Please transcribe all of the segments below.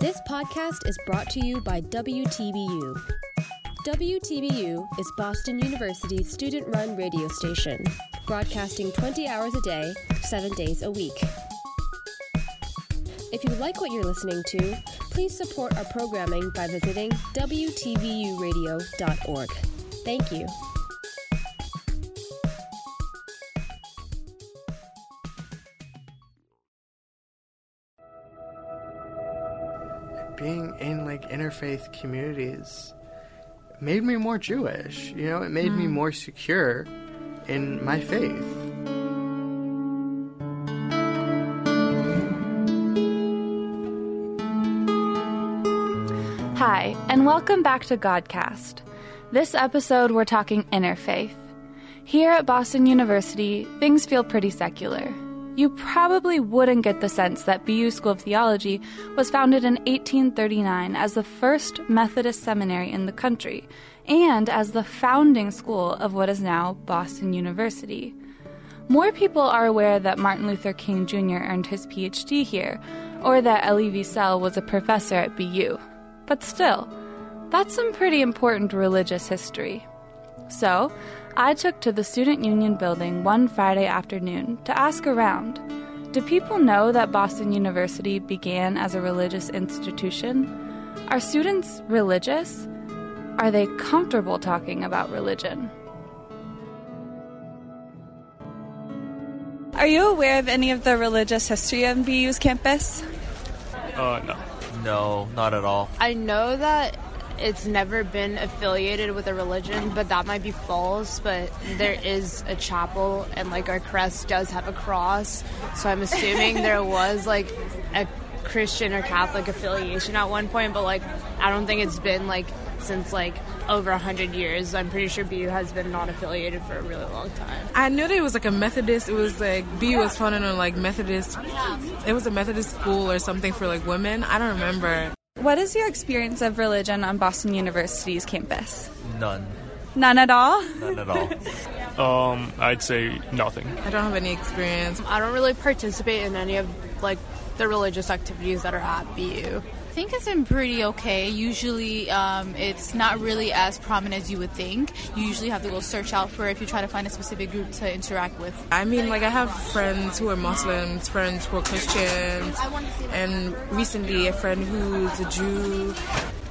This podcast is brought to you by WTBU. WTBU is Boston University's student run radio station, broadcasting 20 hours a day, 7 days a week. If you like what you're listening to, please support our programming by visiting WTBUradio.org. Thank you. Being in like interfaith communities made me more Jewish. You know, it made me hmm. more secure in my faith. Hi, and welcome back to Godcast. This episode, we're talking interfaith. Here at Boston University, things feel pretty secular. You probably wouldn't get the sense that BU School of Theology was founded in 1839 as the first Methodist seminary in the country and as the founding school of what is now Boston University. More people are aware that Martin Luther King Jr. earned his PhD here, or that Elie Wiesel was a professor at BU. But still, that's some pretty important religious history. So, I took to the Student Union building one Friday afternoon to ask around do people know that Boston University began as a religious institution? Are students religious? Are they comfortable talking about religion? Are you aware of any of the religious history on BU's campus? Uh, no. No, not at all. I know that it's never been affiliated with a religion, but that might be false. But there is a chapel, and like our crest does have a cross. So I'm assuming there was like a Christian or Catholic affiliation at one point, but like I don't think it's been like since like over a hundred years. I'm pretty sure BU has been non-affiliated for a really long time. I knew that it was like a Methodist. It was like BU was founded on like Methodist. It was a Methodist school or something for like women. I don't remember. What is your experience of religion on Boston University's campus? None. None at all? None at all. Um, I'd say nothing. I don't have any experience. I don't really participate in any of like the religious activities that are at BU. I think it's been pretty okay. Usually, um, it's not really as prominent as you would think. You usually have to go search out for it if you try to find a specific group to interact with. I mean, like I have friends who are Muslims, friends who are Christians, and recently a friend who's a Jew.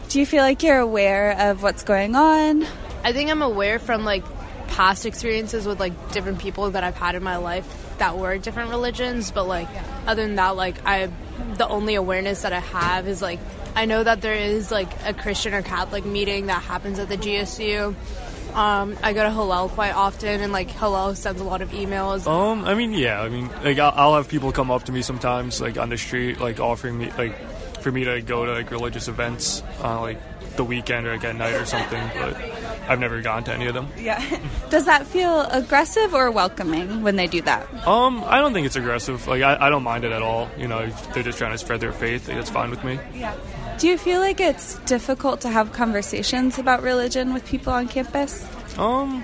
Do you feel like you're aware of what's going on? I think I'm aware from like past experiences with like different people that I've had in my life that were different religions, but like other than that, like I, the only awareness that I have is like I know that there is like a Christian or Catholic meeting that happens at the GSU. Um, I go to Hillel quite often, and like Hillel sends a lot of emails. Um, I mean, yeah. I mean, like I'll, I'll have people come up to me sometimes, like on the street, like offering me, like for me to go to like religious events, uh, like the weekend or like at night or something. But I've never gone to any of them. Yeah. Does that feel aggressive or welcoming when they do that? Um, I don't think it's aggressive. Like I, I don't mind it at all. You know, if they're just trying to spread their faith. Like, that's fine with me. Yeah. Do you feel like it's difficult to have conversations about religion with people on campus? Um,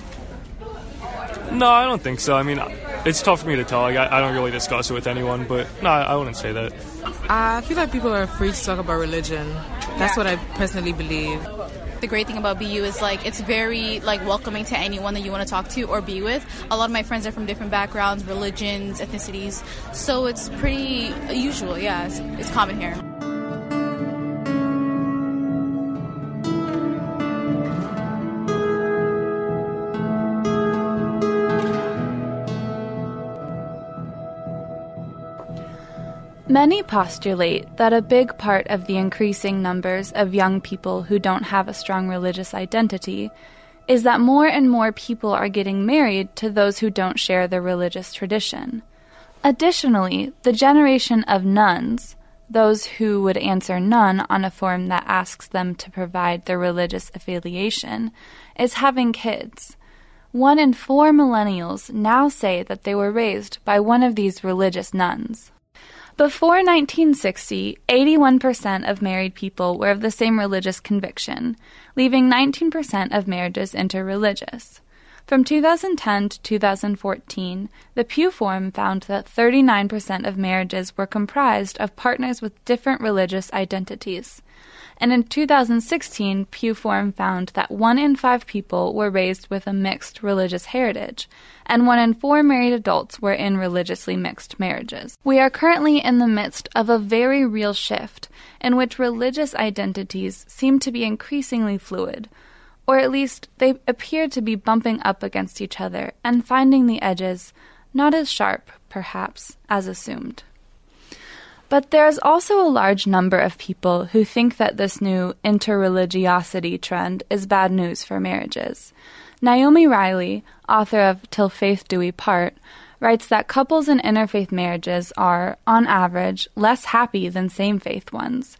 no, I don't think so. I mean, it's tough for me to tell. Like, I, I don't really discuss it with anyone, but no, I, I wouldn't say that. I feel like people are free to talk about religion. That's what I personally believe. The great thing about BU is like it's very like welcoming to anyone that you want to talk to or be with. A lot of my friends are from different backgrounds, religions, ethnicities, so it's pretty usual. Yeah, it's, it's common here. Many postulate that a big part of the increasing numbers of young people who don't have a strong religious identity is that more and more people are getting married to those who don't share their religious tradition. Additionally, the generation of nones, those who would answer none on a form that asks them to provide their religious affiliation, is having kids. One in four millennials now say that they were raised by one of these religious nones. Before 1960, 81% of married people were of the same religious conviction, leaving 19% of marriages interreligious. From 2010 to 2014, the Pew Forum found that 39% of marriages were comprised of partners with different religious identities. And in 2016, Pew Forum found that one in five people were raised with a mixed religious heritage, and one in four married adults were in religiously mixed marriages. We are currently in the midst of a very real shift in which religious identities seem to be increasingly fluid, or at least they appear to be bumping up against each other and finding the edges not as sharp, perhaps, as assumed. But there's also a large number of people who think that this new interreligiosity trend is bad news for marriages. Naomi Riley, author of Till Faith Do We Part, writes that couples in interfaith marriages are, on average, less happy than same faith ones.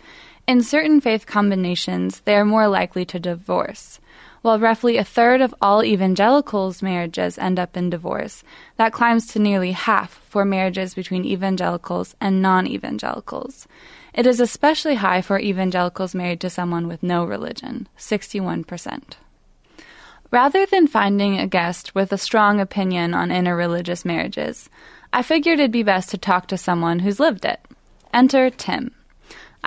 In certain faith combinations, they are more likely to divorce. While roughly a third of all evangelicals' marriages end up in divorce, that climbs to nearly half for marriages between evangelicals and non evangelicals. It is especially high for evangelicals married to someone with no religion, 61%. Rather than finding a guest with a strong opinion on interreligious marriages, I figured it'd be best to talk to someone who's lived it. Enter Tim.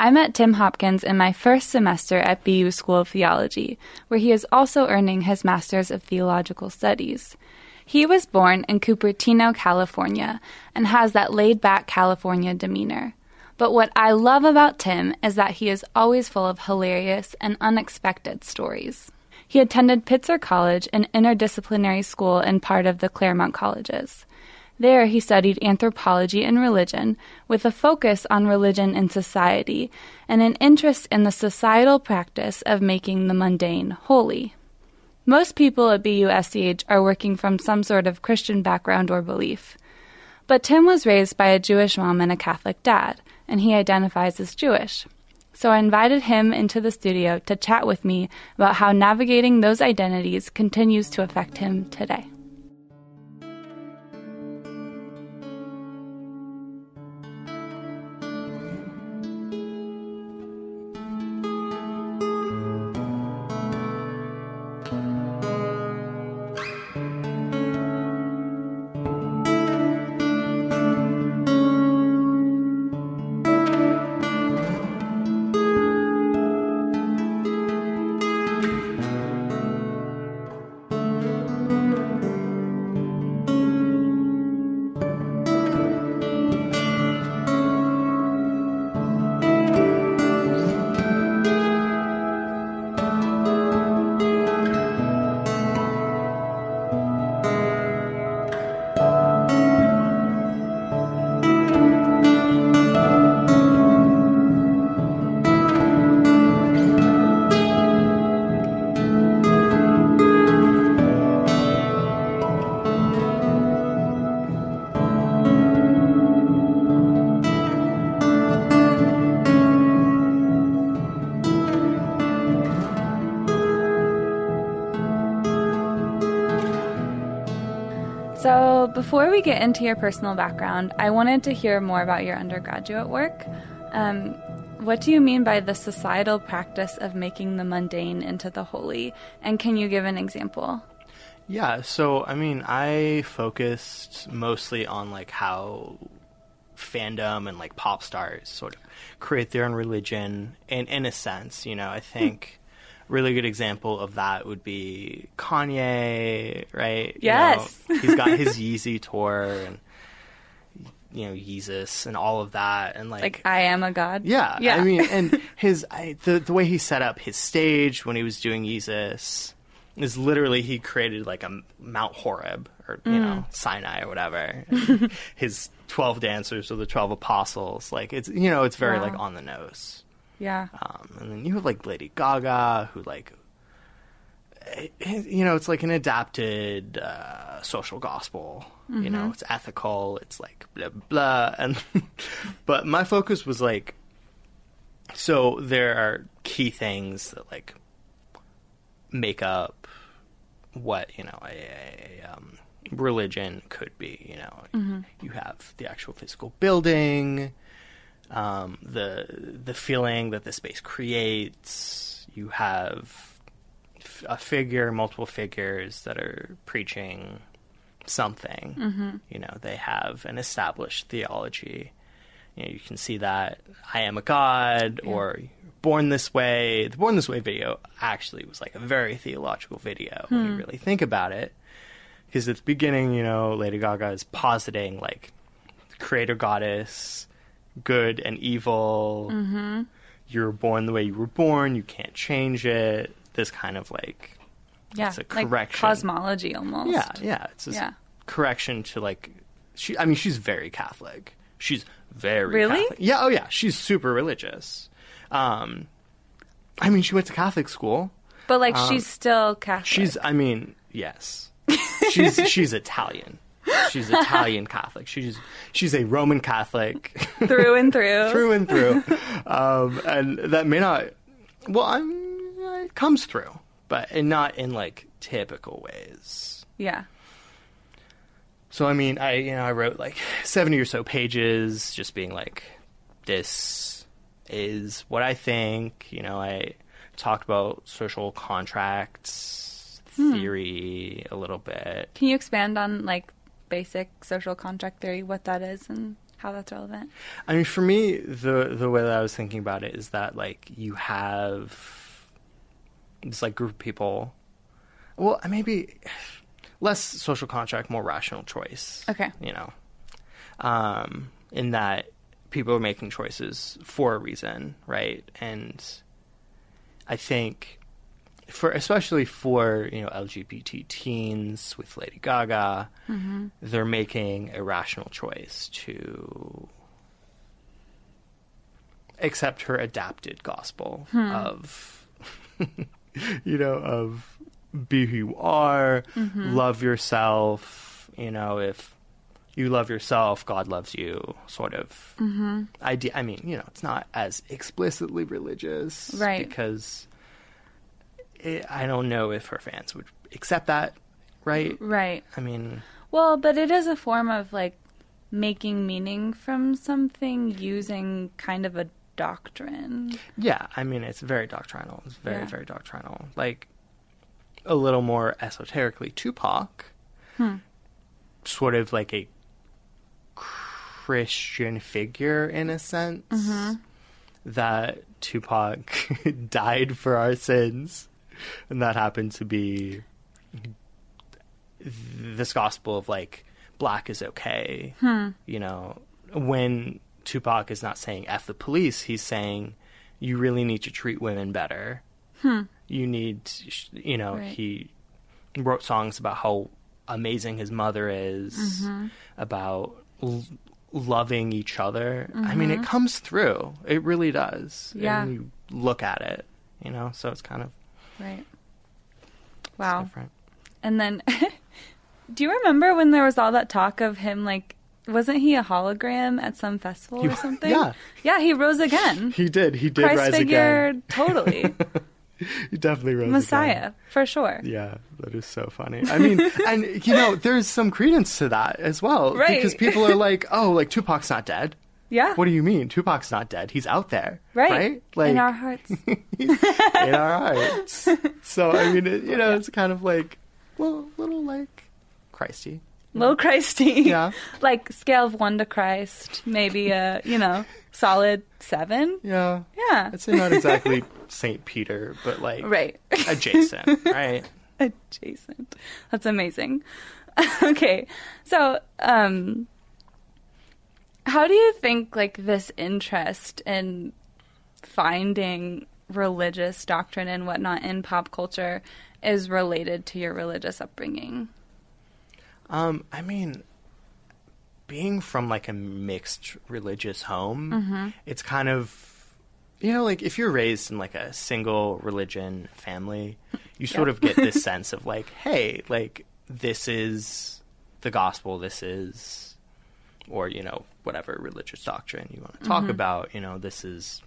I met Tim Hopkins in my first semester at BU School of Theology, where he is also earning his Master's of Theological Studies. He was born in Cupertino, California, and has that laid back California demeanor. But what I love about Tim is that he is always full of hilarious and unexpected stories. He attended Pitzer College, an interdisciplinary school and part of the Claremont Colleges. There, he studied anthropology and religion, with a focus on religion and society, and an interest in the societal practice of making the mundane holy. Most people at BUSCH are working from some sort of Christian background or belief. But Tim was raised by a Jewish mom and a Catholic dad, and he identifies as Jewish. So I invited him into the studio to chat with me about how navigating those identities continues to affect him today. We get into your personal background, I wanted to hear more about your undergraduate work. Um, what do you mean by the societal practice of making the mundane into the holy? And can you give an example? Yeah, so I mean, I focused mostly on like how fandom and like pop stars sort of create their own religion in in a sense, you know. I think really good example of that would be Kanye, right? You Yes. know, he's got his Yeezy tour and you know Yeezus and all of that, and like, Like, I am a god? yeah, Yeah. I mean, and his I, the the way he set up his stage when he was doing Yeezus is literally he created like a Mount Horeb or you know mm. Sinai or whatever. his twelve dancers or the twelve apostles, like it's you know it's very Wow. like on the nose. Yeah. Um, and then you have like Lady Gaga, who like, it- you know, it's like an adapted uh, social gospel. You know, it's ethical. It's like blah blah. And but my focus was like, so there are key things that like make up what you know a, a, a um, religion could be. You know, you have the actual physical building um, the the feeling that the space creates. You have a figure, multiple figures that are preaching something. Mm-hmm. You know, they have an established theology. You know, you can see that I am a god or born this way. The born this way video actually was like a very theological video when Hmm. you really think about it. Because at the beginning, you know, Lady Gaga is positing like creator goddess, good and evil. Mm-hmm. You were born the way you were born. You can't change it. This kind of like Yeah, It's a like correction. cosmology almost. yeah, yeah. It's a Yeah. correction to like she. I mean, she's very Catholic. She's very Really? Catholic. Yeah. Oh, yeah. She's super religious. Um, I mean, she went to Catholic school. But like Um, she's still Catholic. She's. I mean, yes. She's she's Italian. She's Italian Catholic. She's she's a Roman Catholic through and through. through and through, um, and that may not. Well, I'm, it comes through, but and not in like typical ways. Yeah. So I mean, I you know I wrote like seventy or so pages, just being like, this is what I think. You know, I talked about social contracts theory a little bit. Can you expand on like basic social contract theory, what that is and how that's relevant? I mean, for me, the the way that I was thinking about it is that like you have this like group of people. Well, maybe less social contract, more rational choice. Okay. You know, um, in that people are making choices for a reason, right? And I think for especially for you know LGBT teens with Lady Gaga, mm-hmm. they're making a rational choice to accept her adapted gospel hmm. of you know of be who you are, mm-hmm. love yourself. You know, if you love yourself, God loves you. Sort of mm-hmm. idea. I mean, you know, it's not as explicitly religious, Right. Because it, I don't know if her fans would accept that, right? Right. I mean, Well, but it is a form of like making meaning from something using kind of a doctrine. yeah. I mean, it's very doctrinal. It's very, Yeah. very doctrinal. Like a little more esoterically, Tupac, hmm. sort of like a Christian figure in a sense. Mm-hmm. That Tupac died for our sins, and that happened to be this gospel of like black is okay. Hmm. You know, when Tupac is not saying "f the police," he's saying you really need to treat women better. Hmm. You need, you know, Right. he wrote songs about how amazing his mother is, mm-hmm. about l- loving each other. I mean, it mm-hmm. comes through. It really does. Yeah. And you look at it, you know, so it's kind of Right. Wow. And then do you remember when there was all that talk of him like wasn't he a hologram at some festival He or something? yeah. Yeah, he rose again. He did. He did Christ rise figure again. totally. He definitely rose Messiah, again. for sure. Yeah, that is so funny. I mean, and you know, there's some credence to that as well, Right. because people are like, "Oh, like Tupac's not dead." Yeah. What do you mean? Tupac's not dead. He's out there, right. Right? Like In our hearts. in our hearts. So I mean, it, you know, it's kind of like, well, little like Christy. Little Christy. Yeah. like scale of one to Christ, maybe a, you know, solid seven. Yeah, Yeah. I'd say not exactly Saint Peter, but like Right. adjacent, right? Adjacent. That's amazing. okay. So, um how do you think like this interest in finding religious doctrine and whatnot in pop culture is related to your religious upbringing? Um, I mean, being from like a mixed religious home, it's kind of, you know, like if you're raised in like a single religion family, you sort of get this sense of like, hey, like this is the gospel, this is, or, you know, whatever religious doctrine you want to talk mm-hmm. about, you know, this is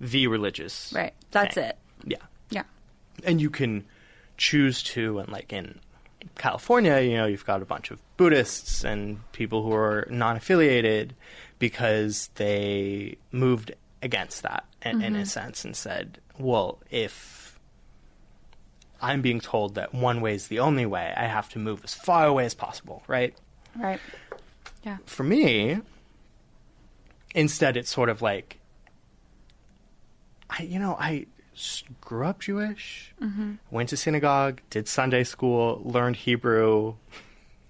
the religious. Right. That's thing. it. Yeah Yeah. and you can choose to and like in california you know you've got a bunch of buddhists and people who are non-affiliated because they moved against that in, in a mm-hmm. sense and said well if I'm being told that one way is the only way. I have to move as far away as possible, right? Right. Yeah. For me, instead, it's sort of like, I, you know, I grew up Jewish, went to synagogue, did Sunday school, learned Hebrew,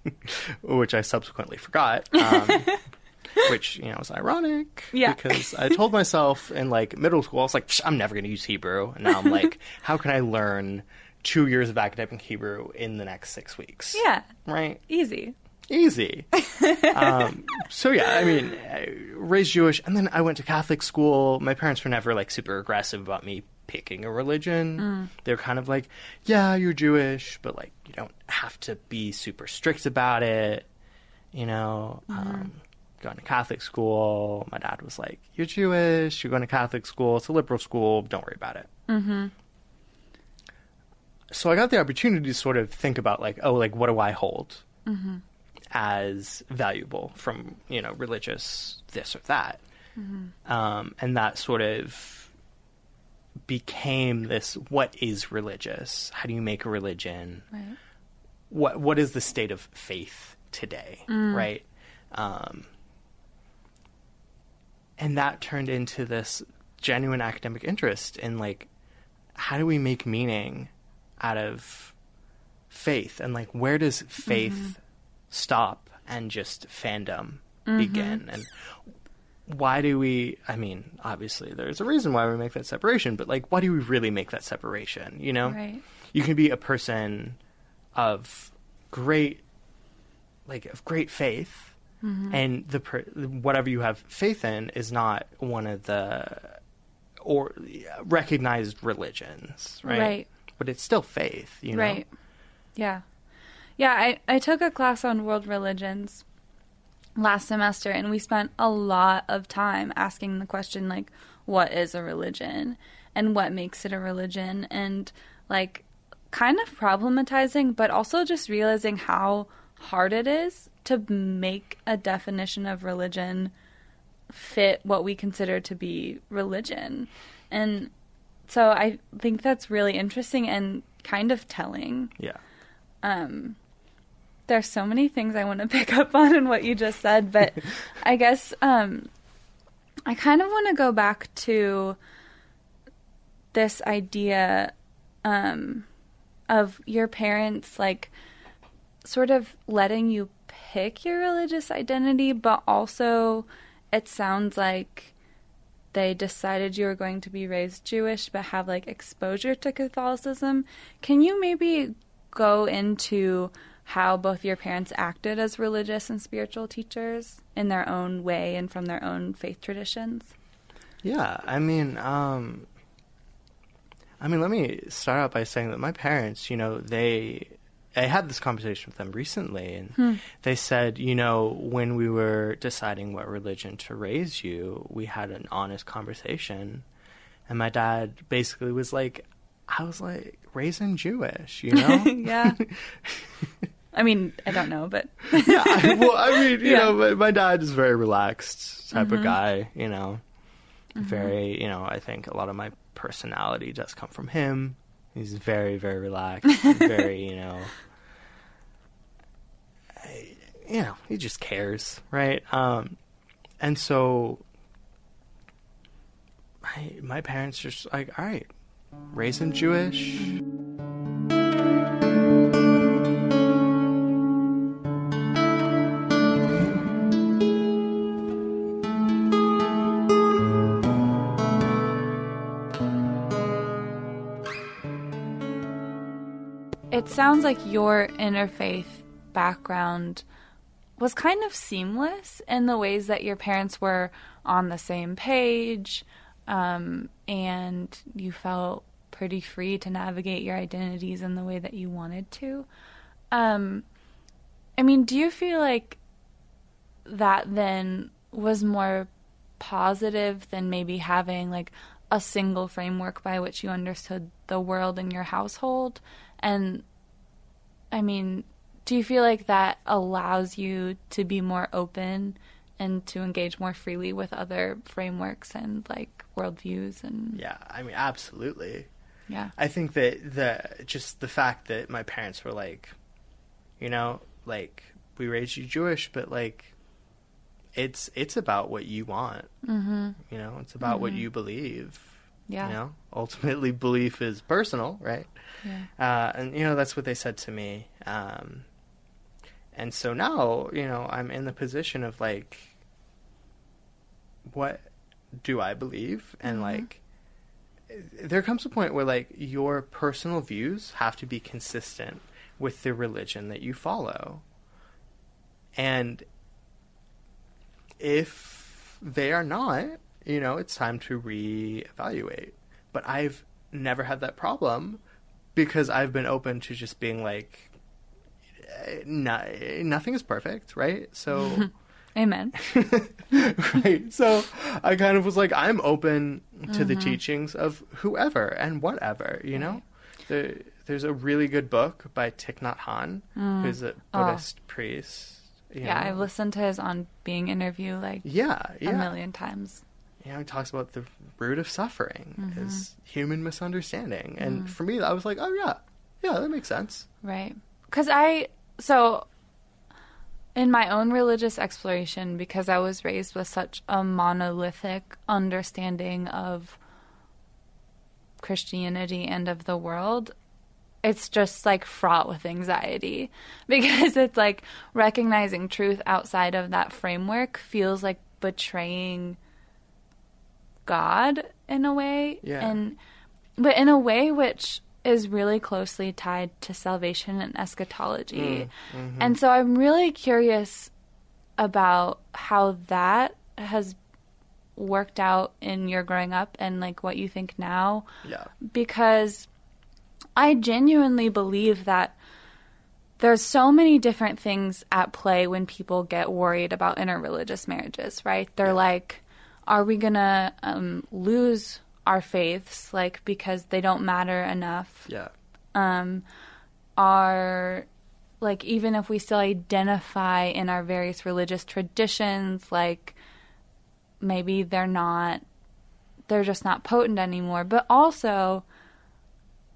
which I subsequently forgot. Um, which you know is ironic Yeah. because I told myself in like middle school I was like "Psh, I'm never going to use Hebrew and now I'm like how can I learn two years of academic Hebrew in the next six weeks Yeah. right Easy. Easy. um, so yeah, I mean, I raised Jewish, and then I went to Catholic school. My parents were never like super aggressive about me picking a religion. They're kind of like, yeah, you're Jewish, but like you don't have to be super strict about it. You know, um, going to Catholic school. My dad was like, "You're Jewish. You're going to Catholic school. It's a liberal school. Don't worry about it." Mm-hmm. So I got the opportunity to sort of think about like, oh, like what do I hold? As valuable from you know religious this or that. Um, and that sort of became this what is religious? How do you make a religion? Right. what what is the state of faith today? Right? Um, and that turned into this genuine academic interest in like how do we make meaning out of faith? And like where does faith stop and just fandom mm-hmm. begin and why do we i mean obviously there's a reason why we make that separation but like why do we really make that separation you know Right. you can be a person of great like of great faith mm-hmm. and the whatever you have faith in is not one of the or recognized religions right Right. but it's still faith you know Right. Yeah. Yeah, I, I took a class on world religions last semester and we spent a lot of time asking the question like what is a religion and what makes it a religion and like kind of problematizing but also just realizing how hard it is to make a definition of religion fit what we consider to be religion. And so I think that's really interesting and kind of telling. yeah Um, there's so many things I want to pick up on in what you just said, but I guess um, I kind of want to go back to this idea um, of your parents like sort of letting you pick your religious identity, but also it sounds like they decided you were going to be raised Jewish but have like exposure to Catholicism. Can you maybe go into how both your parents acted as religious and spiritual teachers in their own way and from their own faith traditions? Yeah, I mean, um, I mean, let me start out by saying that my parents, you know, they, I had this conversation with them recently, and they said, you know, when we were deciding what religion to raise you, we had an honest conversation, and my dad basically was like, I was like raising Jewish, you know. yeah. I mean, I don't know, but yeah, I, well, I mean, you Yeah. know, my, my dad is a very relaxed type of guy, you know. Very, you know, I think a lot of my personality does come from him. He's very, very relaxed, very, you know, I, you know, he just cares, right? Um, and so, my my parents just like, all right, raise him Jewish. Sounds like your interfaith background was kind of seamless in the ways that your parents were on the same page um, and you felt pretty free to navigate your identities in the way that you wanted to. Um, I mean, do you feel like that then was more positive than maybe having like a single framework by which you understood the world in your household? And I mean, do you feel like that allows you to be more open and to engage more freely with other frameworks and like worldviews and Yeah, I mean, absolutely. Yeah. I think that the just the fact that my parents were like, you know, like we raised you Jewish, but like it's it's about what you want. Mm-hmm. You know, it's about what you believe. Yeah. You know, ultimately belief is personal, right? Yeah. Uh, and you know that's what they said to me. Um, and so now, you know, I'm in the position of like, what do I believe? And like, there comes a point where like your personal views have to be consistent with the religion that you follow. And if they are not, you know, it's time to reevaluate. But I've never had that problem because I've been open to just being like, no, nothing is perfect, right? So. Amen. right. So I kind of was like, I'm open to the mm-hmm. teachings of whoever and whatever, you know? There, there's a really good book by Thich Nhat Hanh, mm. who's a oh. Buddhist priest. you Yeah, know? I've listened to his on being interview like Yeah, a million times. You know, he talks about the root of suffering mm-hmm. is human misunderstanding. And mm. for me, I was like, oh, yeah, yeah, that makes sense. Right. Because I, so in my own religious exploration, because I was raised with such a monolithic understanding of Christianity and of the world, it's just like fraught with anxiety because it's like recognizing truth outside of that framework feels like betraying God in a way. Yeah. And but in a way which is really closely tied to salvation and eschatology. Mm, mm-hmm. And so I'm really curious about how that has worked out in your growing up and like what you think now Yeah. because I genuinely believe that there's so many different things at play when people get worried about interreligious marriages, right? They're like, are we gonna um, lose our faiths, like because they don't matter enough? Yeah. um, are like even if we still identify in our various religious traditions like maybe they're not they're just not potent anymore but also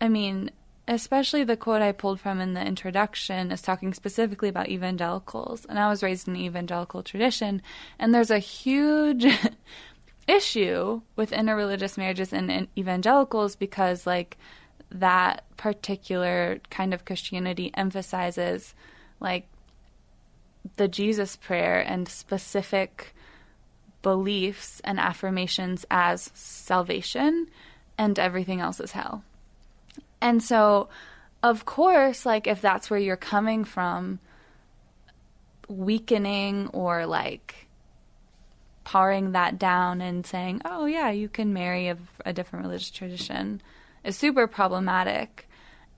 i mean especially the quote i pulled from in the introduction is talking specifically about evangelicals and i was raised in an evangelical tradition and there's a huge issue with interreligious marriages and, and evangelicals because like that particular kind of Christianity emphasizes like the Jesus prayer and specific beliefs and affirmations as salvation and everything else is hell. And so of course like if that's where you're coming from weakening or like paring that down and saying, "Oh yeah, you can marry a, a different religious tradition," is super problematic,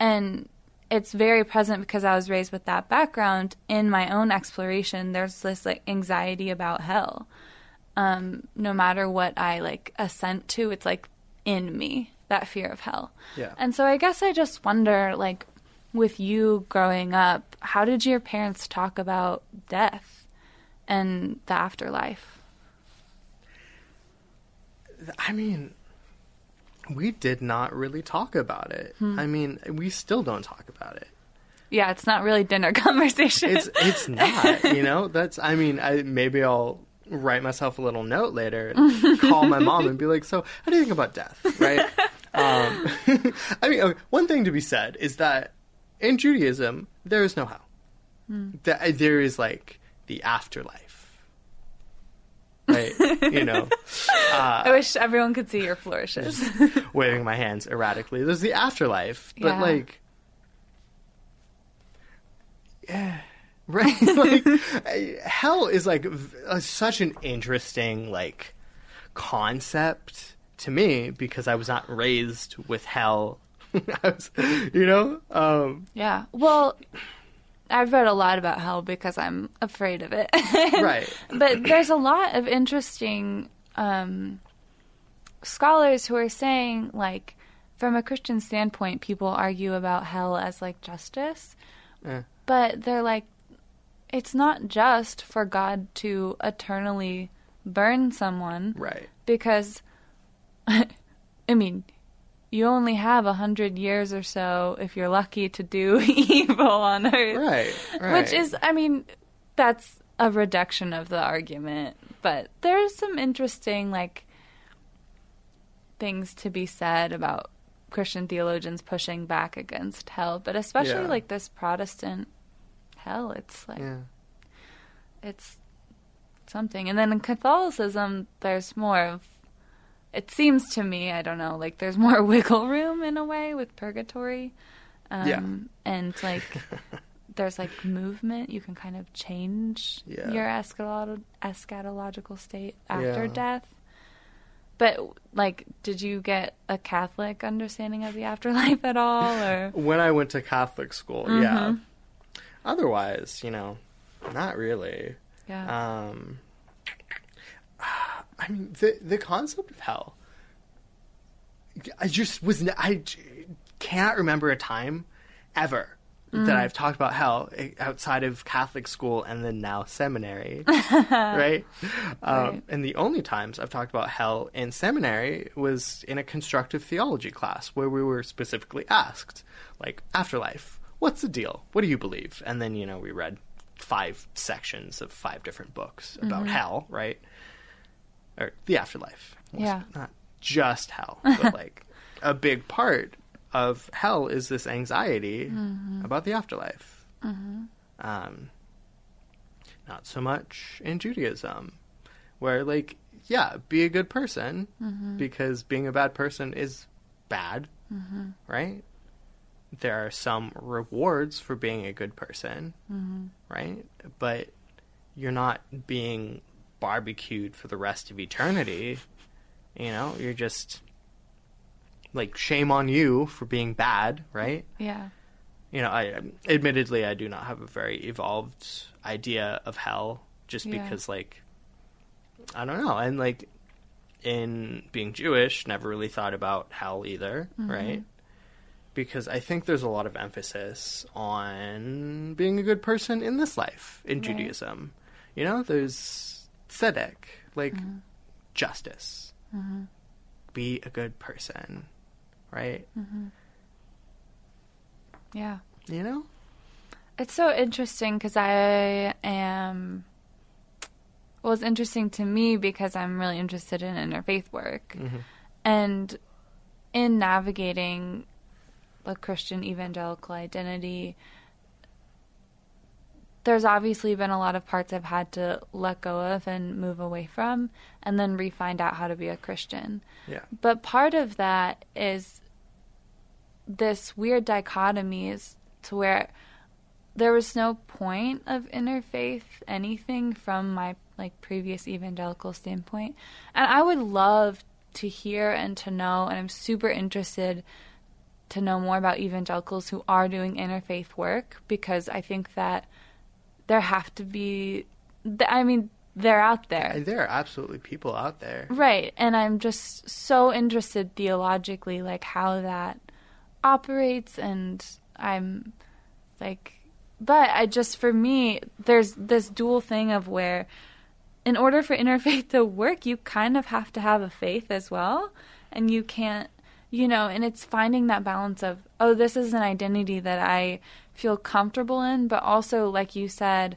and it's very present because I was raised with that background. In my own exploration, there's this like anxiety about hell. Um, no matter what I like assent to, it's like in me that fear of hell. Yeah. And so I guess I just wonder, like, with you growing up, how did your parents talk about death and the afterlife? I mean, we did not really talk about it. Hmm. I mean, we still don't talk about it. Yeah, it's not really dinner conversation. It's it's not, you know. That's I mean, I maybe I'll write myself a little note later and call my mom and be like, "So, how do you think about death?" Right? um, I mean, okay, one thing to be said is that in Judaism there is no hell. Hmm. Th- uh, There is like the afterlife, right? you know, uh, I wish everyone could see your flourishes. waving my hands erratically. There's the afterlife, but Yeah. like, yeah, right. like, hell is like v- uh, such an interesting like concept to me because I was not raised with hell. I was, you know, um, yeah. Well, I've read a lot about hell because I'm afraid of it. right? but there's a lot of interesting um, scholars who are saying like from a christian standpoint people argue about hell as like justice Yeah. but they're like it's not just for god to eternally burn someone Right. because i mean you only have a hundred years or so if you're lucky to do evil on Earth. Right, right. Which is, I mean, that's a reduction of the argument, but there's some interesting like things to be said about Christian theologians pushing back against hell, but especially Yeah. like this Protestant hell. It's like yeah. it's something. And then in Catholicism, there's more of. It seems to me, I don't know, like there's more wiggle room in a way with purgatory. Um, Yeah. And like there's like movement. You can kind of change Yeah. your eschatolo- eschatological state after Yeah. death. But like, did you get a Catholic understanding of the afterlife at all, or When I went to Catholic school, yeah. Otherwise, you know, not really. yeah? Um, I mean, the the concept of hell. I just was. n- I cannot remember a time ever that I've talked about hell eh, outside of Catholic school and then now seminary, right? Um, Right. And the only times I've talked about hell in seminary was in a constructive theology class where we were specifically asked, like, afterlife, what's the deal? What do you believe? And then, you know, we read five sections of five different books about mm-hmm. hell, right? Or the afterlife. Yeah. Not just hell, but like a big part of hell is this anxiety mm-hmm. about the afterlife. Mm-hmm. Um, not so much in Judaism, where like, yeah, be a good person because being a bad person is bad, right? There are some rewards for being a good person, mm-hmm. right? But you're not being barbecued for the rest of eternity. You know, you're just like shame on you for being bad, right? yeah. you know, I admittedly I do not have a very evolved idea of hell, just Yeah. because like I don't know, and like in being Jewish, never really thought about hell either, mm-hmm. right? Because I think there's a lot of emphasis on being a good person in this life in Right. Judaism. You know, there's tzedek, like mm-hmm. justice. Mm-hmm. Be a good person, right? Mm-hmm. Yeah. You know? It's so interesting because I am. Well, it's interesting to me because I'm really interested in interfaith work. And in navigating a Christian evangelical identity, there's obviously been a lot of parts I've had to let go of and move away from, and then re find out how to be a Christian. Yeah. But part of that is this weird dichotomy is to where there was no point of interfaith anything from my like previous evangelical standpoint. And I would love to hear and to know and I'm super interested to know more about evangelicals who are doing interfaith work because I think that there have to be, I mean they're out there. There are absolutely people out there. Right. And I'm just so interested theologically, like how that operates. And I'm like, but I just, for me, there's this dual thing of where, in order for interfaith to work, you kind of have to have a faith as well. And you can't, you know, and it's finding that balance of, oh, this is an identity that I feel comfortable in, but also, like you said,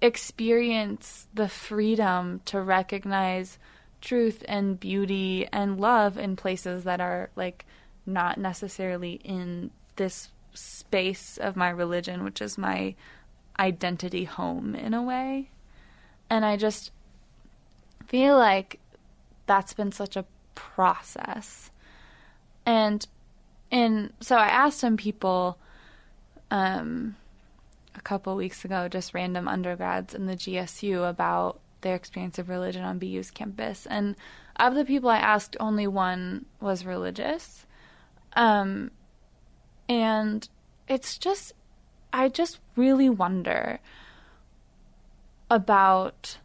experience the freedom to recognize truth and beauty and love in places that are like not necessarily in this space of my religion, which is my identity home in a way. And I just feel like that's been such a process. And and so I asked some people um a couple weeks ago, just random undergrads in the GSU about their experience of religion on BU's campus. And of the people I asked, only one was religious. Um, and it's just, I just really wonder about.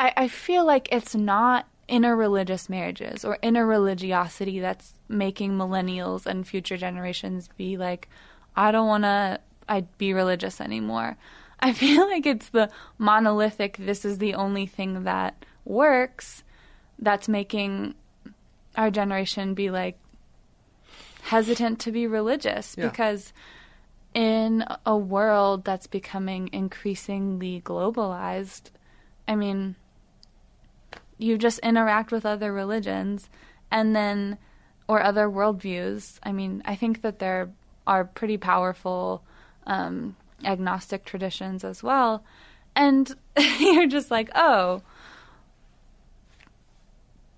I, I feel like it's not interreligious marriages or interreligiosity that's making millennials and future generations be like, I don't want to I'd be religious anymore. I feel like it's the monolithic this is the only thing that works that's making our generation be like hesitant to be religious Yeah. because in a world that's becoming increasingly globalized, I mean, you just interact with other religions and then or other worldviews. I mean, I think that there are pretty powerful um, agnostic traditions as well. And you're just like, oh,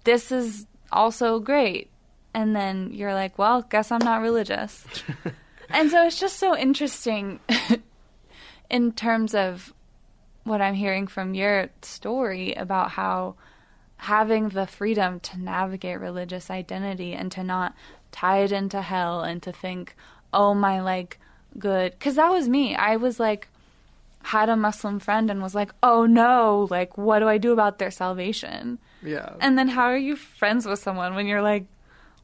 this is also great. And then you're like, well, guess I'm not religious. and so it's just so interesting in terms of what I'm hearing from your story about how having the freedom to navigate religious identity and to not tie it into hell and to think, oh, my, like, good. Because that was me. I was like, had a Muslim friend and was like, oh no, like, what do I do about their salvation? Yeah. And then how are you friends with someone when you're like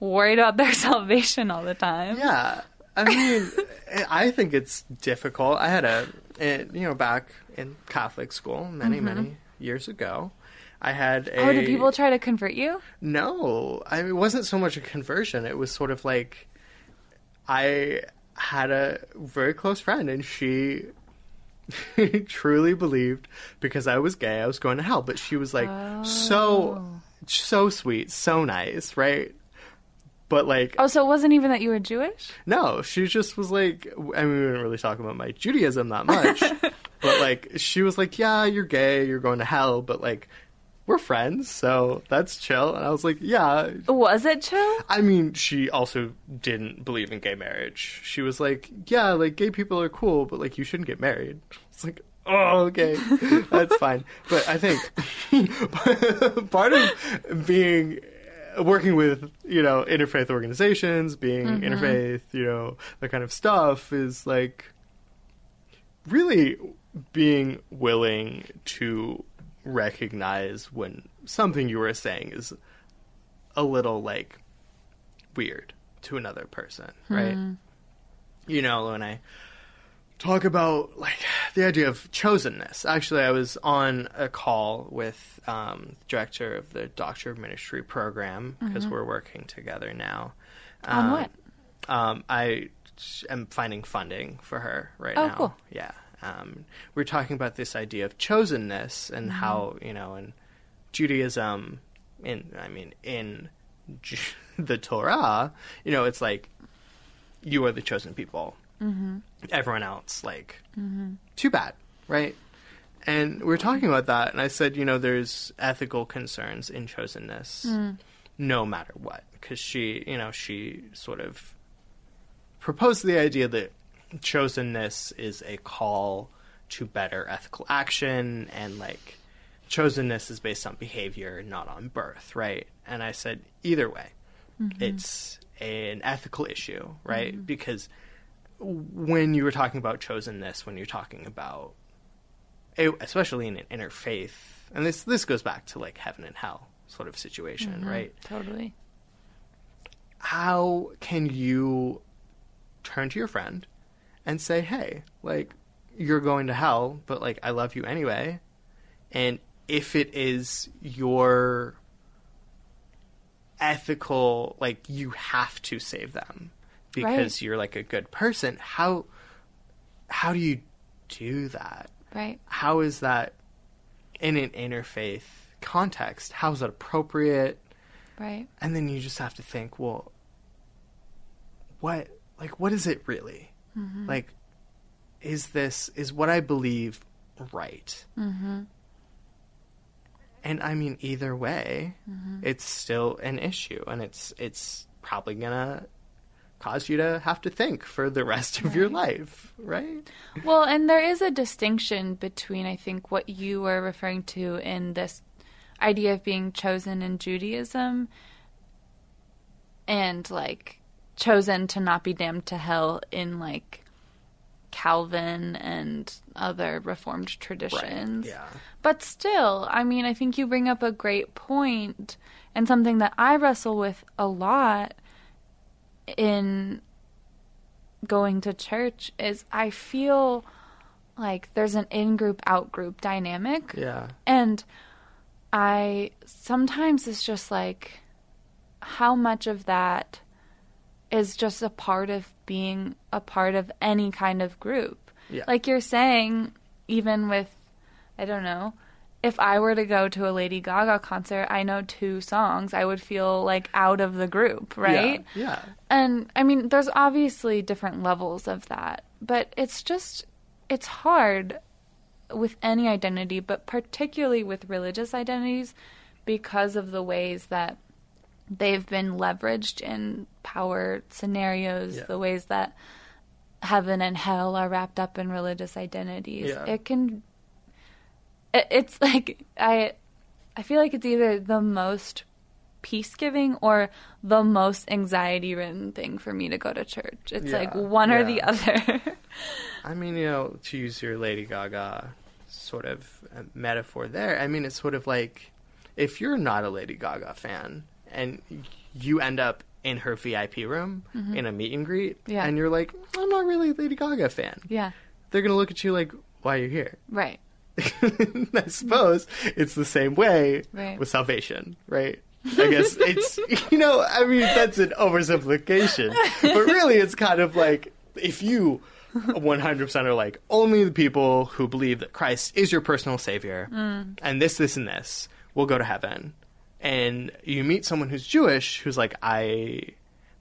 worried about their salvation all the time? Yeah, I mean, I think it's difficult. I had a, eh, you know, back in Catholic school many, many years ago. I had a. Oh, did people try to convert you? No, I mean, it wasn't so much a conversion. It was sort of like I had a very close friend, and she truly believed because I was gay, I was going to hell. But she was like so, oh. so sweet, so nice, right? But like, Oh, so it wasn't even that you were Jewish? no, she just was like, I mean, we didn't really talk about my Judaism that much, but like, she was like, yeah, you're gay, you're going to hell, but like, we're friends, so that's chill. And I was like, yeah. Was it chill? I mean, she also didn't believe in gay marriage. She was like, yeah, like, gay people are cool, but like, you shouldn't get married. It's like, oh, okay, that's fine. But I think part of being working with you know interfaith organizations, being mm-hmm. interfaith, you know that kind of stuff is like really being willing to recognize when something you were saying is a little like weird to another person, right? You know, when I talk about like the idea of chosenness. Actually, I was on a call with um, the director of the Doctor of Ministry program because we're working together now. On Um, what? Um, I am finding funding for her right Oh, now. cool. Yeah. Um, we're talking about this idea of chosenness and Mm-hmm. how you know in Judaism, in I mean in Ju- the Torah, you know, it's like you are the chosen people. Mm-hmm. Everyone else, like, too bad, right? And we were talking about that, and I said, you know, there's ethical concerns in chosenness, no matter what, because she, you know, she sort of proposed the idea that chosenness is a call to better ethical action, and like chosenness is based on behavior, not on birth, right? And I said, either way, mm-hmm. it's an ethical issue, right? Mm-hmm. Because when you were talking about chosenness, when you're talking about, especially in an interfaith, and this this goes back to like heaven and hell sort of situation, mm-hmm. right? Totally. How can you turn to your friend and say, "Hey, like you're going to hell, but like I love you anyway," and if it is your ethical like you have to save them because Right. you're like a good person how how do you do that Right. how is that in an interfaith context how is that appropriate Right. and then you just have to think well what like what is it really like is this is what i believe right? Mm-hmm. and i mean either way it's still an issue and it's it's probably gonna cause you to have to think for the rest of your life right? Well, and there is a distinction between, I think, what you were referring to in this idea of being chosen in Judaism and, like, chosen to not be damned to hell in, like, Calvin and other Reformed traditions. yeah But still, I mean, I think you bring up a great point and something that I wrestle with a lot in going to church is I feel like there's an in group out group dynamic. yeah And I sometimes it's just like how much of that is just a part of being a part of any kind of group. Yeah. Like you're saying, even with, I don't know, if I were to go to a Lady Gaga concert, I know two songs, I would feel like out of the group, right? Yeah. yeah. And I mean, there's obviously different levels of that, but it's just, it's hard with any identity, but particularly with religious identities because of the ways that they've been leveraged in power scenarios, Yeah. the ways that heaven and hell are wrapped up in religious identities. Yeah. It can it, it's like I I feel like it's either the most peace giving or the most anxiety ridden thing for me to go to church. It's Yeah, like one or the other. I mean, you know, to use your Lady Gaga sort of uh, metaphor there, I mean, it's sort of like if you're not a Lady Gaga fan and you end up in her VIP room mm-hmm. in a meet and greet, Yeah. and you're like, I'm not really a Lady Gaga fan, yeah. they're going to look at you like, why are you here? Right. I suppose it's the same way Right. with salvation, right? I guess it's, you know, I mean, that's an oversimplification. But really, it's kind of like if you 100% are like, only the people who believe that Christ is your personal savior mm. and this, this, and this will go to heaven. And you meet someone who's Jewish who's like, I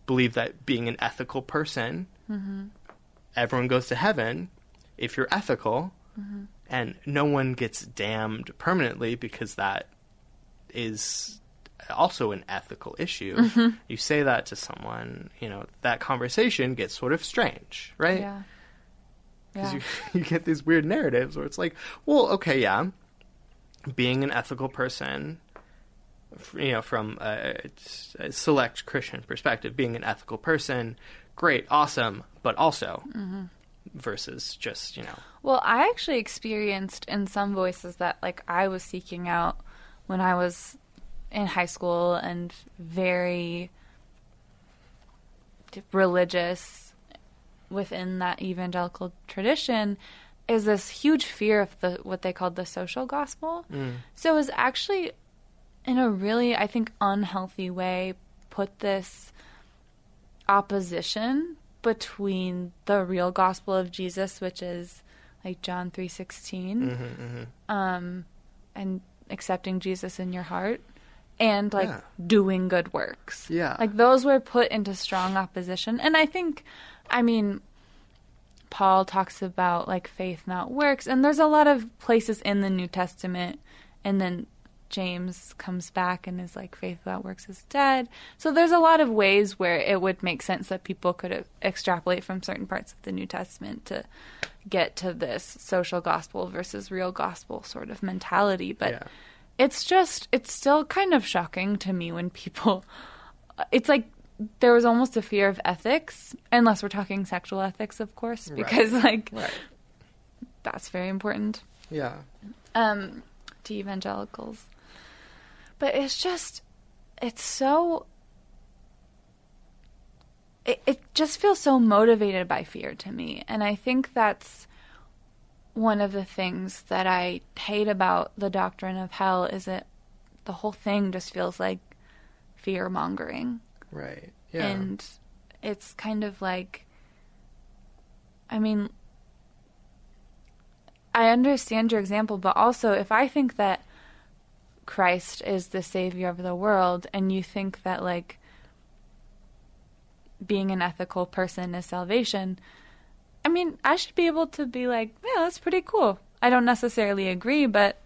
believe that being an ethical person, mm-hmm. everyone goes to heaven if you're ethical mm-hmm. and no one gets damned permanently because that is also an ethical issue. Mm-hmm. You say that to someone, you know, that conversation gets sort of strange, right? Yeah. Because Yeah. you, you get these weird narratives where it's like, well, okay, yeah, being an ethical person, you know, from a, a select Christian perspective, being an ethical person, great, awesome, but also mm-hmm. versus just, you know, Well, I actually experienced in some voices that like I was seeking out when I was in high school and very religious within that evangelical tradition is this huge fear of the what they called the social gospel. Mm. So it was actually in a really I think unhealthy way put this opposition between the real gospel of Jesus, which is like John three um, and accepting Jesus in your heart, and like Yeah. doing good works. Yeah. like those were put into strong opposition, and I think, I mean, Paul talks about like faith not works, and there's a lot of places in the New Testament, and then James comes back and is like faith without works is dead. So there's a lot of ways where it would make sense that people could extrapolate from certain parts of the New Testament to get to this social gospel versus real gospel sort of mentality, but Yeah. it's just it's still kind of shocking to me when people it's like there was almost a fear of ethics unless we're talking sexual ethics of course because like right. that's very important Yeah. um to evangelicals but it's just it's so it, it just feels so motivated by fear to me and i think that's one of the things that i hate about the doctrine of hell is that the whole thing just feels like fear mongering Right. Yeah. and it's kind of like i mean i understand your example but also if i think that christ is the savior of the world and you think that like being an ethical person is salvation i mean i should be able to be like yeah that's pretty cool i don't necessarily agree but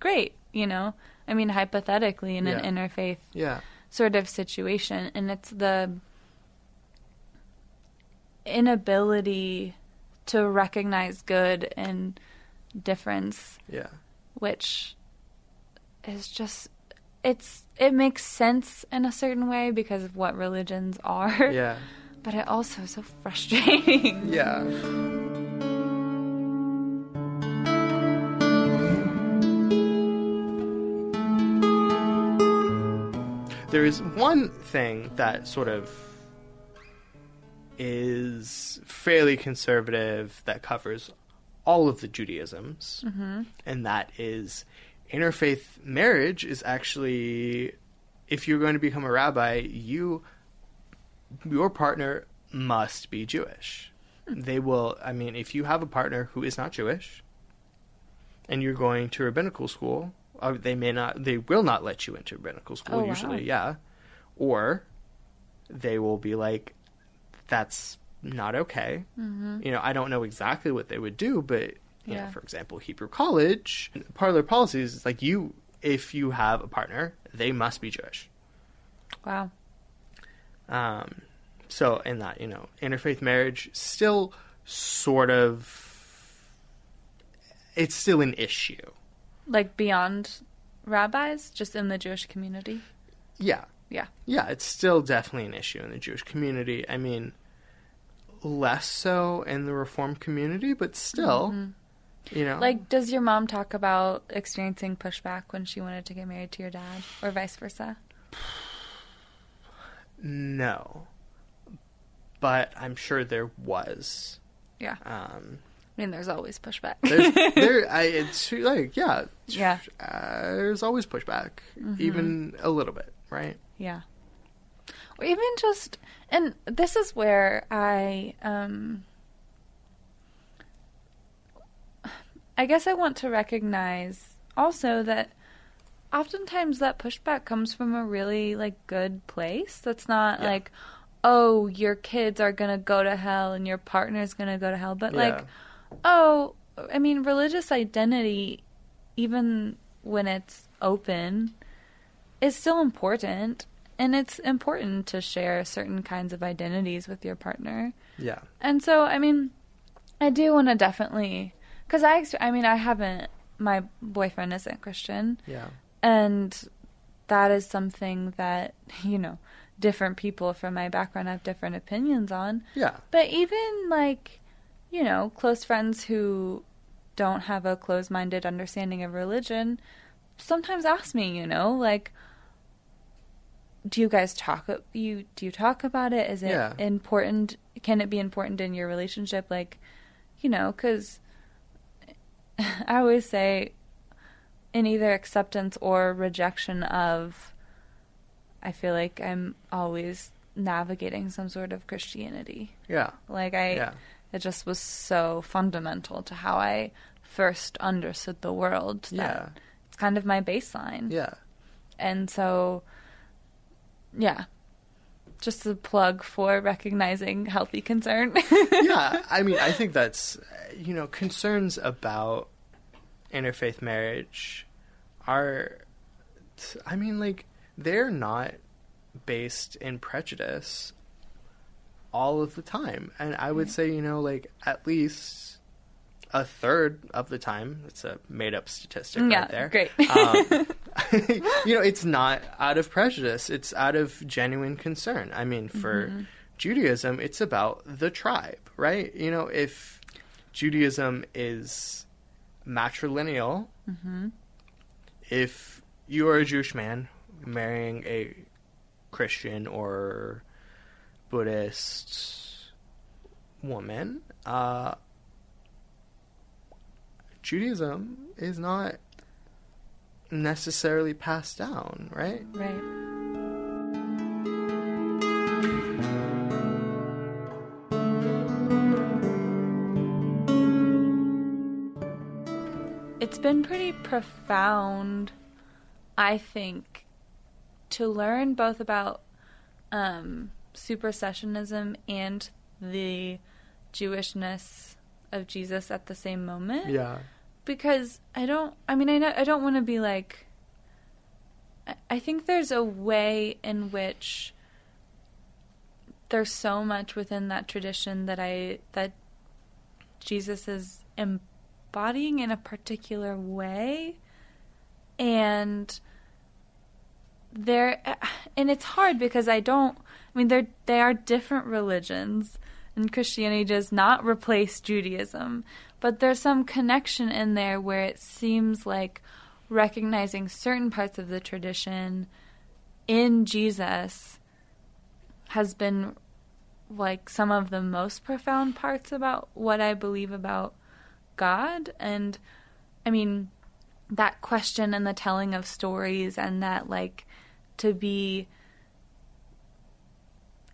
great you know i mean hypothetically in Yeah. an interfaith yeah. sort of situation and it's the inability to recognize good and difference Yeah. which is just it's it makes sense in a certain way because of what religions are Yeah. but it also is so frustrating Yeah. There is one thing that sort of is fairly conservative that covers all of the Judaisms, mm-hmm. and that is interfaith marriage is actually if you're going to become a rabbi, you your partner must be Jewish. They will. I mean, if you have a partner who is not Jewish, and you're going to rabbinical school, uh, they may not. They will not let you into rabbinical school. Oh, wow. usually, yeah. Or they will be like, "That's not okay." Mm-hmm. You know, I don't know exactly what they would do, but Yeah. for example, Hebrew College, part of their policies is like you, if you have a partner, they must be Jewish. Wow. Um, so in that, you know, interfaith marriage still sort of, it's still an issue. Like beyond rabbis, just in the Jewish community. Yeah, Yeah. yeah, it's still definitely an issue in the Jewish community. I mean, less so in the reform community, but still, you know, Like, does your mom talk about experiencing pushback when she wanted to get married to your dad, or vice versa? no. But I'm sure there was. Yeah. Um, I mean, there's always pushback. there's, there, I, it's like, yeah, Yeah. Uh, there's always pushback, even a little bit, right? Yeah. Or even just, and this is where I, um, I guess I want to recognize also that oftentimes that pushback comes from a really like good place. That's not Yeah. like, oh, your kids are gonna go to hell and your partner's gonna go to hell, but like, oh, I mean, religious identity, even when it's open, is still important. And it's important to share certain kinds of identities with your partner. Yeah, And so, I mean, I do want to definitely, because I, ex- I mean, I haven't, my boyfriend isn't Christian. yeah, And that is something that, you know, different people from my background have different opinions on. yeah, But even like, you know, close friends who don't have a closed minded understanding of religion sometimes ask me, you know, like do you guys talk you do you talk about it? Is it Yeah. important? Can it be important in your relationship like, you know, cuz I always say in either acceptance or rejection of I feel like I'm always navigating some sort of Christianity. yeah, Like I yeah, it just was so fundamental to how I first understood the world that Yeah. it's kind of my baseline. yeah, And so yeah. Just a plug for recognizing healthy concern. yeah. I mean, I think that's you know concerns about interfaith marriage are, I mean, like they're not based in prejudice all of the time, and I would say you know like at least a third of the time. It's a made up statistic Yeah, right there. great. Um, you know, it's not out of prejudice. It's out of genuine concern. I mean, for Mm-hmm. Judaism, it's about the tribe, right? You know, if Judaism is matrilineal, Mm-hmm. if you are a Jewish man marrying a Christian or Buddhist woman, uh, Judaism is not necessarily passed down, right? right. It's been pretty profound, I think, to learn both about um, supersessionism and the Jewishness of Jesus at the same moment Yeah. Because I don't. I mean, I know, I don't want to be like. I, I think there's a way in which there's so much within that tradition that I that Jesus is embodying in a particular way, and there, and it's hard because I don't. I mean, they're they are different religions, and Christianity does not replace Judaism, but there's some connection in there where it seems like recognizing certain parts of the tradition in Jesus has been like some of the most profound parts about what I believe about God. And I mean that question and the telling of stories and that like to be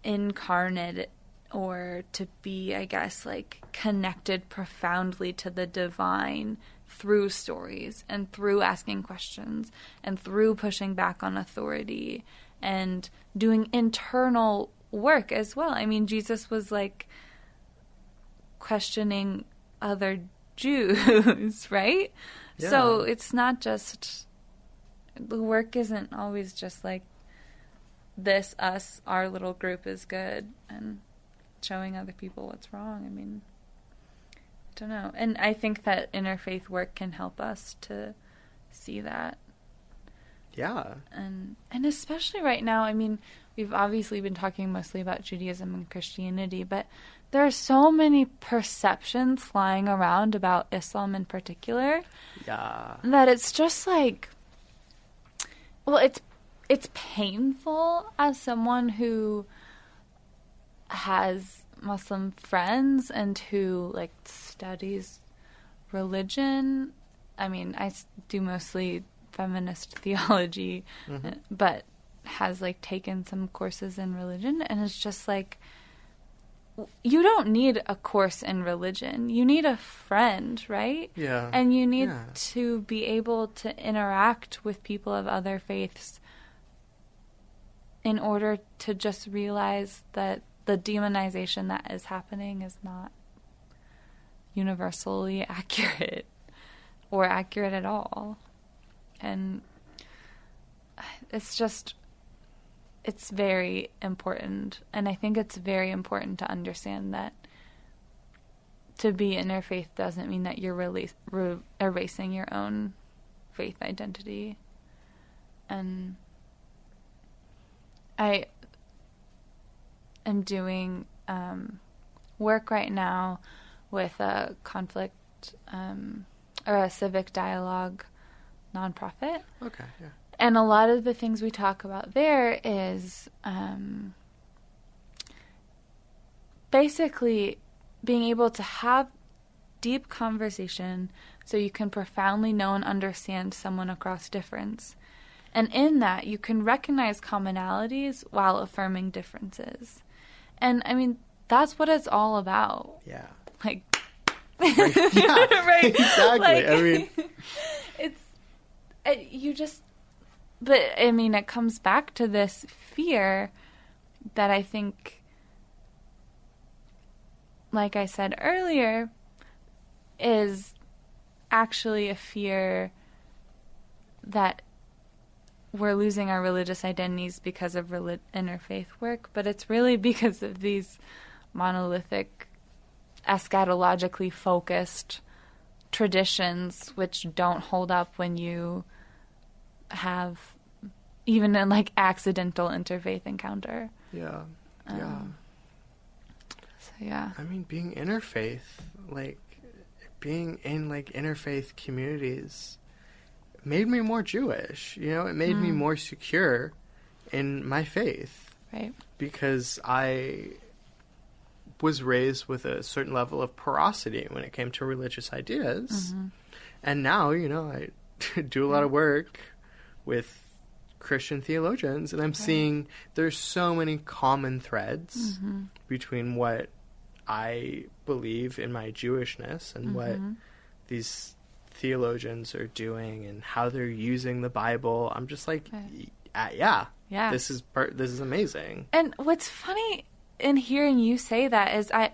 incarnate or to be, I guess, like connected profoundly to the divine through stories and through asking questions and through pushing back on authority and doing internal work as well. I mean, Jesus was like questioning other Jews, right? Yeah. So it's not just the work isn't always just like this us our little group is good and showing other people what's wrong. I mean, I don't know. And I think that interfaith work can help us to see that Yeah. and and especially right now i mean we've obviously been talking mostly about judaism and christianity but there are so many perceptions flying around about islam in particular Yeah. that it's just like well it's it's painful as someone who has muslim friends and who like studies religion. I mean I do mostly feminist theology uh, but has like taken some courses in religion. And it's just like you don't need a course in religion. You need a friend right? Yeah. and you need Yeah. to be able to interact with people of other faiths in order to just realize that the demonization that is happening is not universally accurate or accurate at all. And it's just it's very important and I think it's very important to understand that to be interfaith doesn't mean that you're release, re- erasing your own faith identity. And I am doing um, work right now with a conflict um, or a civic dialogue nonprofit. Okay. Yeah. And a lot of the things we talk about there is um, basically being able to have deep conversation so you can profoundly know and understand someone across difference. And in that, you can recognize commonalities while affirming differences. And I mean, that's what it's all about. Yeah. Like, yeah. right? Exactly. Like- I mean, it's it, you just but i mean it comes back to this fear that i think like i said earlier is actually a fear that we're losing our religious identities because of reli- interfaith work but it's really because of these monolithic eschatologically focused traditions which don't hold up when you have even a like accidental interfaith encounter. yeah. Yeah. Um, So yeah. I mean, being interfaith, like being in like interfaith communities, made me more Jewish. You know, it made me hmm. more secure in my faith. Right. because I was raised with a certain level of porosity when it came to religious ideas, mm-hmm. and now you know I do a lot of work with Christian theologians, and I'm seeing there's so many common threads mm-hmm. between what I believe in my Jewishness and what mm-hmm. these theologians are doing and how they're using the Bible. I'm just like, Right. uh, yeah, Yeah. this is part. This is amazing. And what's funny in hearing you say that is I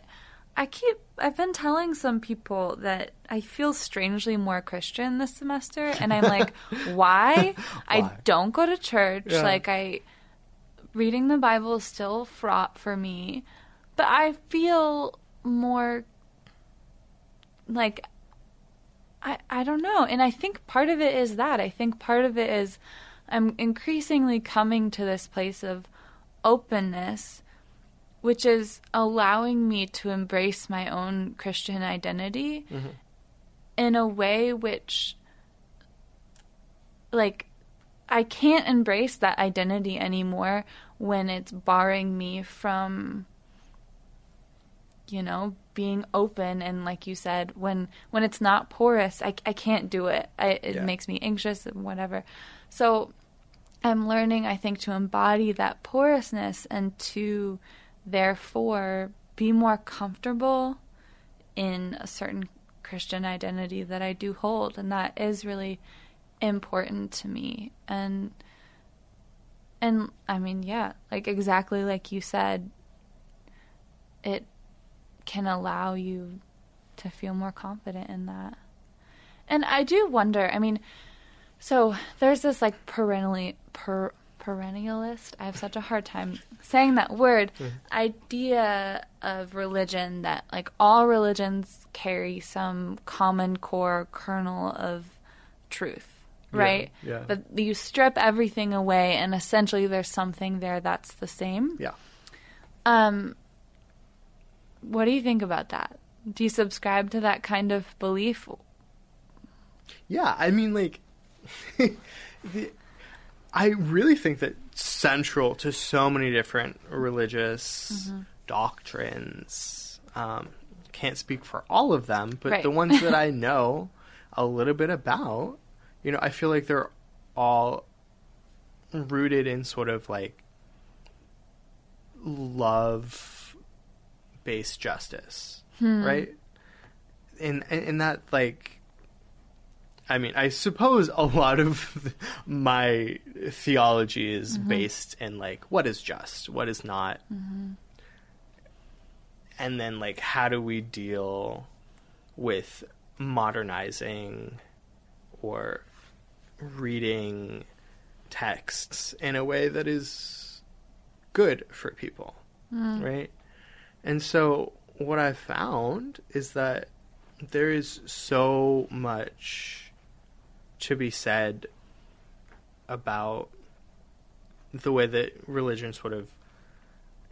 I keep I've been telling some people that I feel strangely more Christian this semester and I'm like, why? I don't go to church. Yeah. Like I reading the Bible is still fraught for me, but I feel more like I I don't know. And I think part of it is that. I think part of it is I'm increasingly coming to this place of openness which is allowing me to embrace my own Christian identity mm-hmm. in a way which like I can't embrace that identity anymore when it's barring me from you know being open and like you said when when it's not porous I, I can't do it I, it Yeah. makes me anxious and whatever so I'm learning, I think, to embody that porousness and to therefore be more comfortable in a certain Christian identity that I do hold. And that is really important to me. And, and I mean, yeah, like exactly like you said, it can allow you to feel more confident in that. And I do wonder, I mean, so there's this like perennially per perennialist. I have such a hard time saying that word. Idea of religion that like all religions carry some common core kernel of truth, right? yeah. But you strip everything away, and essentially there's something there that's the same. Yeah. Um, what do you think about that? Do you subscribe to that kind of belief? Yeah, I mean, like, the, I really think that central to so many different religious doctrines. Um, can't speak for all of them, but Right. the ones that I know a little bit about, you know, I feel like they're all rooted in sort of like love based justice, hmm. right? In, in in that like I mean, I suppose a lot of my theology is mm-hmm. based in like what is just, what is not, mm-hmm. and then like how do we deal with modernizing or reading texts in a way that is good for people, hmm. right? And so what I found is that there is so much to be said about the way that religion sort of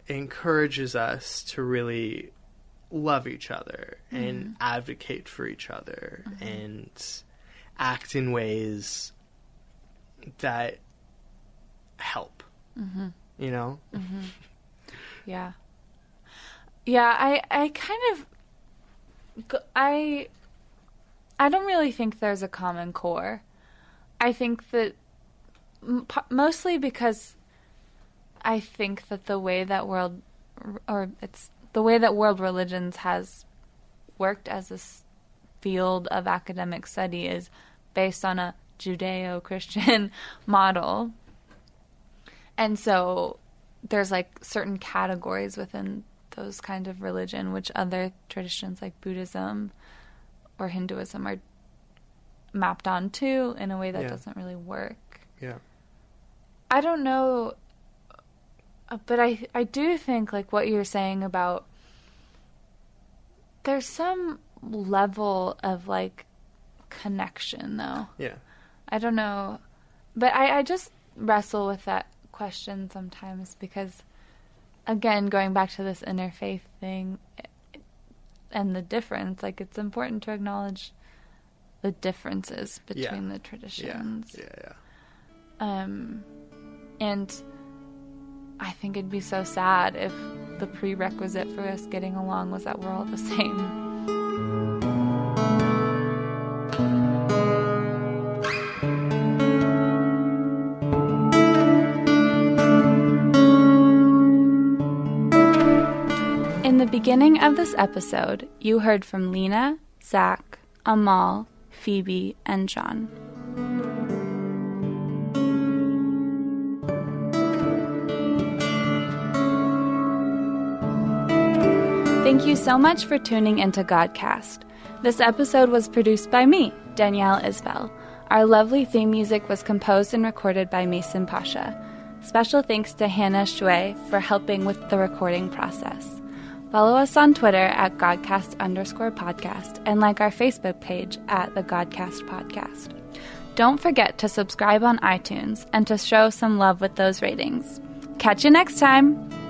encourages us to really love each other mm-hmm. and advocate for each other mm-hmm. and act in ways that help. Mm-hmm. You know? Yeah. Yeah, I I kind of I I don't really think there's a common core. I think that mostly because I think that the way that world or it's the way that world religions has worked as a s- field of academic study is based on a Judeo-Christian model. And so there's like certain categories within those kind of religion which other traditions like Buddhism or Hinduism are mapped onto in a way that Yeah. doesn't really work. Yeah. I don't know uh, but I I do think like what you're saying about there's some level of like connection though. Yeah. I don't know. But I, I just wrestle with that question sometimes because, again, going back to this interfaith thing and the difference, like it's important to acknowledge the differences between the Yeah. traditions. Yeah. Yeah. Um, and I think it'd be so sad if the prerequisite for us getting along was that we're all the same. Beginning of this episode, you heard from Lena, Zach, Amal, Phoebe, and John. Thank you so much for tuning into Godcast. This episode was produced by me, Danielle Isbell. Our lovely theme music was composed and recorded by Mason Pasha. Special thanks to Hannah Shui for helping with the recording process. Follow us on Twitter at Godcast underscore podcast and like our Facebook page at the Godcast Podcast. Don't forget to subscribe on iTunes and to show some love with those ratings. Catch you next time!